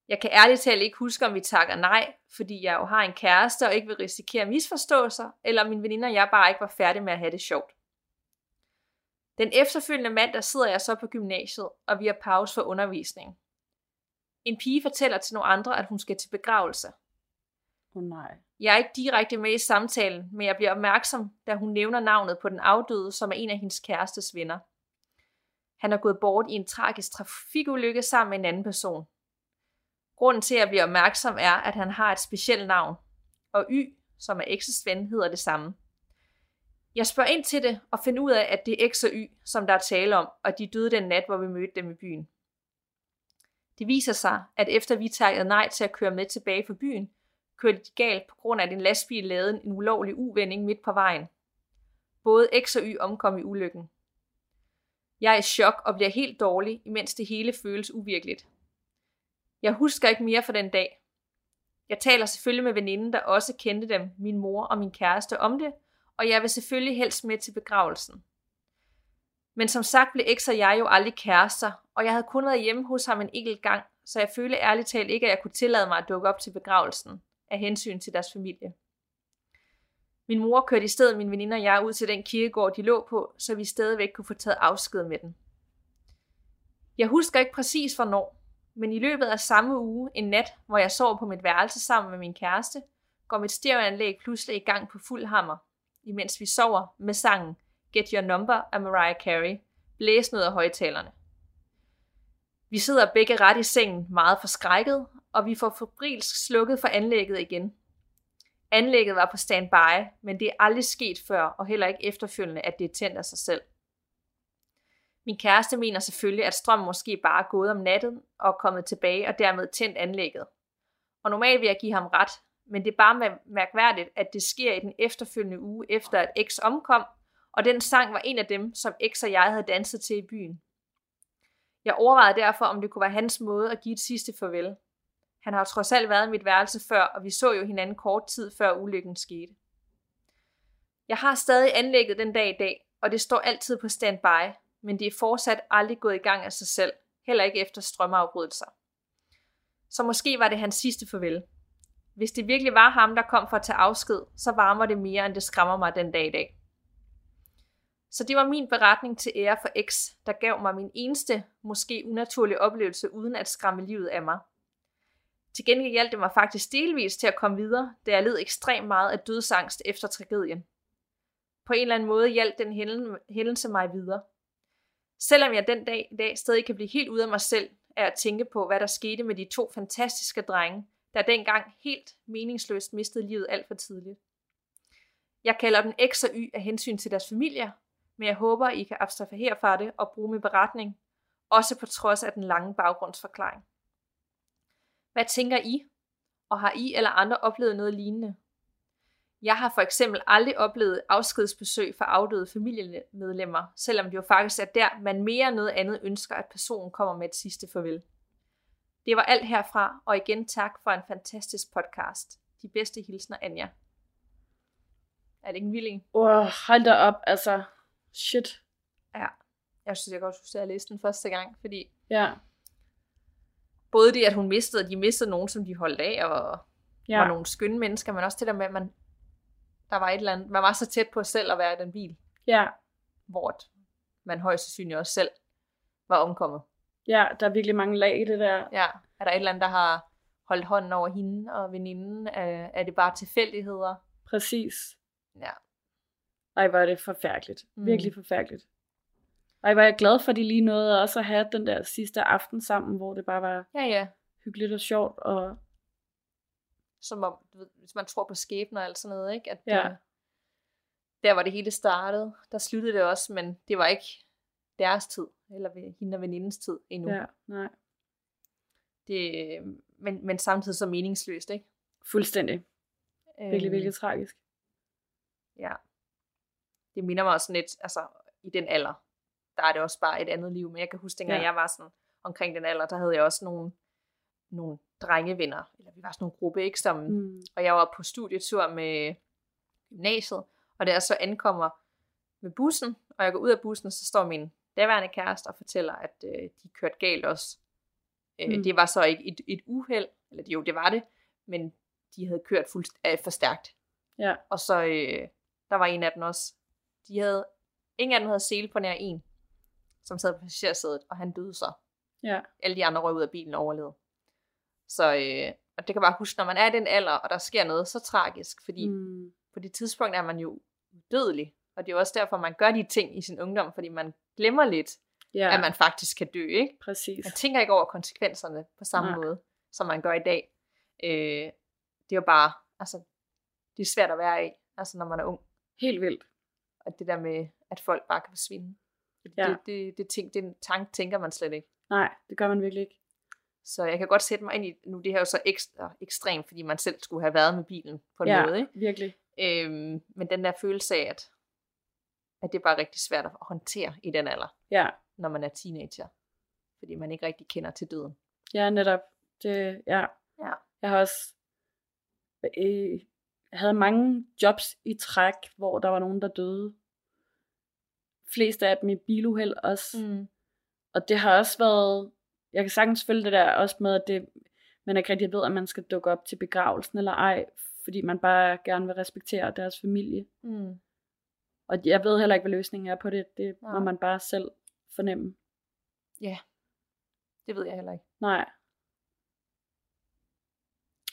A: Jeg kan ærligt talt ikke huske, om vi takker nej, fordi jeg jo har en kæreste og ikke vil risikere misforståelser, eller om min veninde og jeg bare ikke var færdige med at have det sjovt. Den efterfølgende mandag sidder jeg så på gymnasiet, og vi har pause for undervisning. En pige fortæller til nogle andre, at hun skal til begravelse.
B: Oh, nej.
A: Jeg er ikke direkte med i samtalen, men jeg bliver opmærksom, da hun nævner navnet på den afdøde, som er en af hendes kærestes venner. Han er gået bort i en tragisk trafikulykke sammen med en anden person. Grunden til, at blive opmærksom, er, at han har et specielt navn, og Y, som er X's ven, hedder det samme. Jeg spørger ind til det og finder ud af, at det er X og Y, som der er tale om, og de døde den nat, hvor vi mødte dem i byen. Det viser sig, at efter vi takkede nej til at køre med tilbage fra byen, kørte de galt på grund af, at en lastbil lavede en ulovlig uvending midt på vejen. Både X og Y omkom i ulykken. Jeg er i chok og bliver helt dårlig, imens det hele føles uvirkeligt. Jeg husker ikke mere fra den dag. Jeg taler selvfølgelig med veninden, der også kendte dem, min mor og min kæreste, om det, og jeg vil selvfølgelig helst med til begravelsen. Men som sagt blev X og jeg jo aldrig kærester, og jeg havde kun været hjemme hos ham en enkelt gang, så jeg følte ærligt talt ikke, at jeg kunne tillade mig at dukke op til begravelsen, af hensyn til deres familie. Min mor kørte i stedet min veninde og jeg ud til den kirkegård, de lå på, så vi stadigvæk kunne få taget afsked med den. Jeg husker ikke præcis hvornår, men i løbet af samme uge, en nat, hvor jeg sov på mit værelse sammen med min kæreste, går mit stereoanlæg pludselig i gang på fuld hammer, imens vi sover med sangen Get Your Number af Mariah Carey, blæsende ud af højtalerne. Vi sidder begge ret i sengen, meget forskrækket, og vi får febrilsk slukket for anlægget igen. Anlægget var på standby, men det er aldrig sket før, og heller ikke efterfølgende, at det er tændt af sig selv. Min kæreste mener selvfølgelig, at strømmen måske bare er gået om natten og er kommet tilbage og dermed tændt anlægget. Og normalt vil jeg give ham ret, men det er bare mærkværdigt, at det sker i den efterfølgende uge efter at X omkom, og den sang var en af dem, som X og jeg havde danset til i byen. Jeg overvejede derfor, om det kunne være hans måde at give et sidste farvel. Han har trods alt været i mit værelse før, og vi så jo hinanden kort tid før ulykken skete. Jeg har stadig anlægget den dag i dag, og det står altid på standby, men det er fortsat aldrig gået i gang af sig selv, heller ikke efter strømafbrydelser. Så måske var det hans sidste farvel. Hvis det virkelig var ham, der kom for at tage afsked, så varmer det mere, end det skræmmer mig den dag i dag. Så det var min beretning til ære for X, der gav mig min eneste, måske unaturlige oplevelse, uden at skræmme livet af mig. Til gengæld hjalp det mig faktisk delvis til at komme videre, da jeg led ekstremt meget af dødsangst efter tragedien. På en eller anden måde hjalp den hændelse mig videre. Selvom jeg den dag i dag stadig kan blive helt ude af mig selv af at tænke på, hvad der skete med de to fantastiske drenge, der dengang helt meningsløst mistede livet alt for tidligt. Jeg kalder den X og Y af hensyn til deres familier, men jeg håber, I kan abstrahere fra det og bruge min beretning, også på trods af den lange baggrundsforklaring. Hvad tænker I? Og har I eller andre oplevet noget lignende? Jeg har for eksempel aldrig oplevet afskedsbesøg for afdøde familiemedlemmer, selvom det jo faktisk er der, man mere end noget andet ønsker, at personen kommer med et sidste farvel. Det var alt herfra, og igen tak for en fantastisk podcast. De bedste hilsner, Anja. Er det ikke en vild
B: oh, hold da op, altså. Shit.
A: Ja. Jeg synes, jeg godt skulle at læse den første gang, fordi
B: ja.
A: Både det, at hun mistede, de mistede nogen, som de holdt af, og ja. var nogle skønne mennesker, men også det der med, at man, der var et eller andet, man var så tæt på selv at være i den bil.
B: Ja.
A: Hvor man højst sandsynligt også selv var omkommet.
B: Ja, der er virkelig mange lag i det der.
A: Ja, er der et eller andet, der har holdt hånden over hende og veninden? Er, er det bare tilfældigheder?
B: Præcis.
A: Ja.
B: Ej, var det forfærdeligt. Mm. Virkelig forfærdeligt. Var jeg glad for, at de lige nåede også at have den der sidste aften sammen, hvor det bare var
A: ja, ja.
B: hyggeligt og sjovt. Og...
A: Som om, du ved, hvis man tror på skæbner og alt sådan noget, ikke? At
B: ja.
A: det, der var det hele startet, der sluttede det også, men det var ikke deres tid, eller hende og venindens tid endnu.
B: Ja, nej.
A: Det, men, men samtidig så meningsløst, ikke?
B: Fuldstændig. Virkelig, øhm, virkelig tragisk.
A: Ja det minder mig også sådan lidt, altså i den alder, der er det også bare et andet liv. Men jeg kan huske, dengang ja. jeg var sådan omkring den alder, der havde jeg også nogle, nogle drengevenner, eller vi var sådan nogle gruppe, ikke, som, mm. og jeg var på studietur med gymnasiet, og da jeg så ankommer med bussen, og jeg går ud af bussen, så står min daværende kæreste og fortæller, at øh, de kørte galt også. Øh, mm. Det var så ikke et, et uheld, eller jo, det var det, men de havde kørt fuldt, øh, for stærkt.
B: Ja.
A: Og så, øh, der var en af dem også, de havde Ingen af dem havde sele på nær en, som sad på passagersædet, og han døde så.
B: Ja.
A: Alle de andre røg ud af bilen og overlevede. Så øh, og det kan bare huske, når man er i den alder, og der sker noget så tragisk, fordi mm. På det tidspunkt er man jo dødelig. Og det er jo også derfor, man gør de ting i sin ungdom, fordi man glemmer lidt,
B: ja.
A: at man faktisk kan dø, ikke?
B: præcis.
A: Man tænker ikke over konsekvenserne på samme
B: Nej.
A: måde, som man gør i dag. Øh, det er jo bare, altså, det er svært at være i, altså når man er ung.
B: Helt vildt.
A: Og det der med, at folk bare kan forsvinde. Det,
B: Ja.
A: det, det, det, tænk, den tanke tænker man slet ikke.
B: Nej, det gør man virkelig ikke.
A: Så jeg kan godt sætte mig ind i, nu det her er jo så ekstra ekstremt, fordi man selv skulle have været med bilen på en
B: ja,
A: måde. Ikke?
B: virkelig.
A: Øhm, men den der følelse af, at, at det er bare rigtig svært at håndtere i den alder,
B: Ja,
A: når man er teenager. Fordi man ikke rigtig kender til døden.
B: ja netop. Det, ja.
A: Ja.
B: Jeg har også øh, jeg havde mange jobs i træk, hvor der var nogen, der døde. Flest af dem i biluheld også.
A: Mm.
B: Og det har også været, jeg kan sagtens følge det der også med, at det, man ikke rigtig ved, at man skal dukke op til begravelsen eller ej, fordi man bare gerne vil respektere deres familie.
A: Mm.
B: Og jeg ved heller ikke, hvad løsningen er på det. Det må
A: Nej.
B: man bare selv fornemme.
A: Det ved jeg heller ikke.
B: Nej,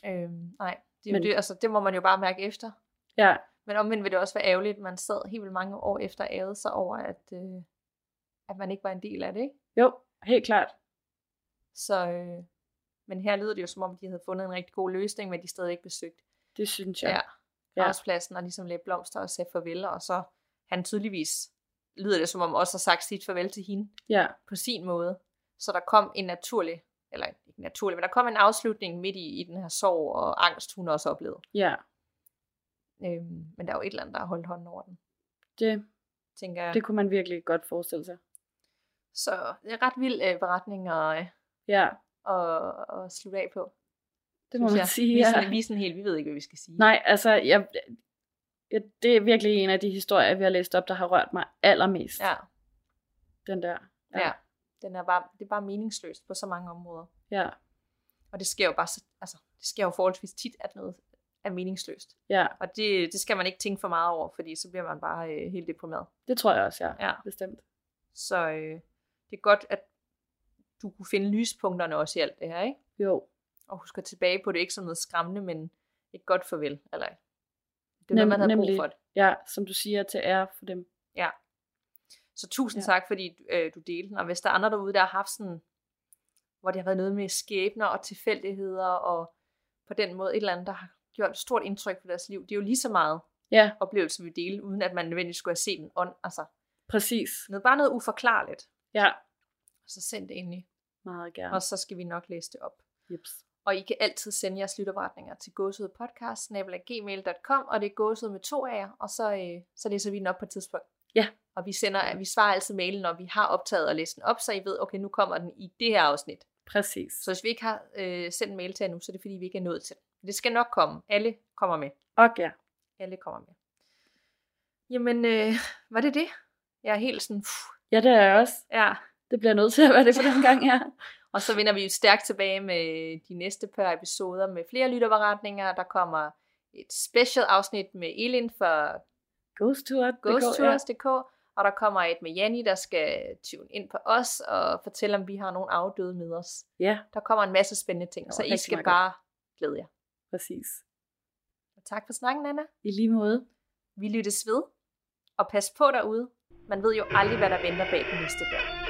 A: Øhm, nej, det, er
B: Men-
A: det, altså, det må man jo bare mærke efter.
B: ja,
A: Men omvendt vil det også være ærgerligt, at man sad helt vildt mange år efter ærede sig over, at, øh, at man ikke var en del af det. Ikke?
B: jo, helt klart.
A: Så, øh, men her lyder det jo som om, de havde fundet en rigtig god løsning, men de stadig ikke besøgt
B: Det synes
A: ja.
B: jeg.
A: ja,
B: Ja.
A: gravspladsen og ligesom lagde blomster og sagde farvel, og så han tydeligvis, lyder det som om, også har sagt sit farvel til hende
B: Ja,
A: på sin måde. Så der kom en naturlig, eller ikke naturlig, men der kom en afslutning midt i, i den her sorg og angst, hun også oplevede.
B: ja.
A: Øhm, men der er jo et eller andet, der har holdt hånden over den,
B: Det,
A: tænker jeg.
B: det kunne man virkelig godt forestille sig.
A: Så det er ret vild øh, beretning at, øh,
B: Ja,
A: at, at slutte af på.
B: det må man
A: jeg.
B: sige.
A: Vi er,
B: Ja.
A: sådan, vi er sådan helt, vi ved ikke, hvad vi skal sige.
B: Nej, altså, jeg, jeg, det er virkelig en af de historier, vi har læst op, der har rørt mig allermest.
A: Ja,
B: Den der.
A: ja. ja. Den er bare, det er bare meningsløst på så mange områder.
B: Ja,
A: Og det sker jo bare så, altså, det sker jo forholdsvis tit, at noget er meningsløst.
B: ja,
A: Og det, det skal man ikke tænke for meget over, fordi så bliver man bare øh, helt deprimeret.
B: det tror jeg også, ja.
A: Ja.
B: Bestemt.
A: Så øh, det er godt, at du kunne finde lyspunkterne også i alt det her, ikke?
B: Jo,
A: Og huske tilbage på det, ikke som noget skræmmende, men et godt farvel. Eller, det er
B: Nem-
A: noget, man havde
B: nemlig.
A: brug for det.
B: ja, som du siger, til ære for dem.
A: Ja. Så tusind
B: Ja.
A: tak, fordi øh, du delte. Og hvis der er andre derude, der har haft sådan, hvor det har været noget med skæbner og tilfældigheder, og på den måde et eller andet, der har gjort et stort indtryk på deres liv. Det er jo lige så meget
B: Ja,
A: oplevelse, vi deler, uden at man nødvendigvis skulle have set en ånd. Altså,
B: præcis.
A: noget, bare noget uforklarligt.
B: Ja,
A: Så send det endelig.
B: meget gerne.
A: Og så skal vi nok læse det op.
B: Jeps.
A: Og I kan altid sende jeres lytopretninger til gåsudpodcast.gmail.com, og det er gåsud med to af jer, og så, øh, så læser vi den op på et tidspunkt.
B: Ja.
A: Og vi, sender, vi svarer altid mailen, når vi har optaget og læst den op, så I ved, okay, nu kommer den i det her afsnit.
B: Præcis.
A: Så hvis vi ikke har øh, sendt en mail til jer nu, så er det fordi, vi ikke er nået til den. Det skal nok komme. Alle kommer med.
B: Og ja,
A: Alle kommer med. Jamen, øh, var det det? Jeg er helt sådan, pff,
B: ja, det er jeg også.
A: ja.
B: Det bliver nødt til at være det for den gang, ja.
A: Og så vender vi jo stærkt tilbage med de næste par episoder med flere lytterberetninger. Der kommer et special afsnit med Elin for
B: Ghost Tour.
A: ghosttours.dk, og der kommer et med Janni, der skal tune ind på os og fortælle, om vi har nogle afdøde med os.
B: Ja,
A: Der kommer en masse spændende ting, så I skal bare glæde jer.
B: Præcis.
A: Og tak for snakken, Anna.
B: I lige måde.
A: Vi lyttes ved, og pas på derude. Man ved jo aldrig, hvad der venter bag den næste dør.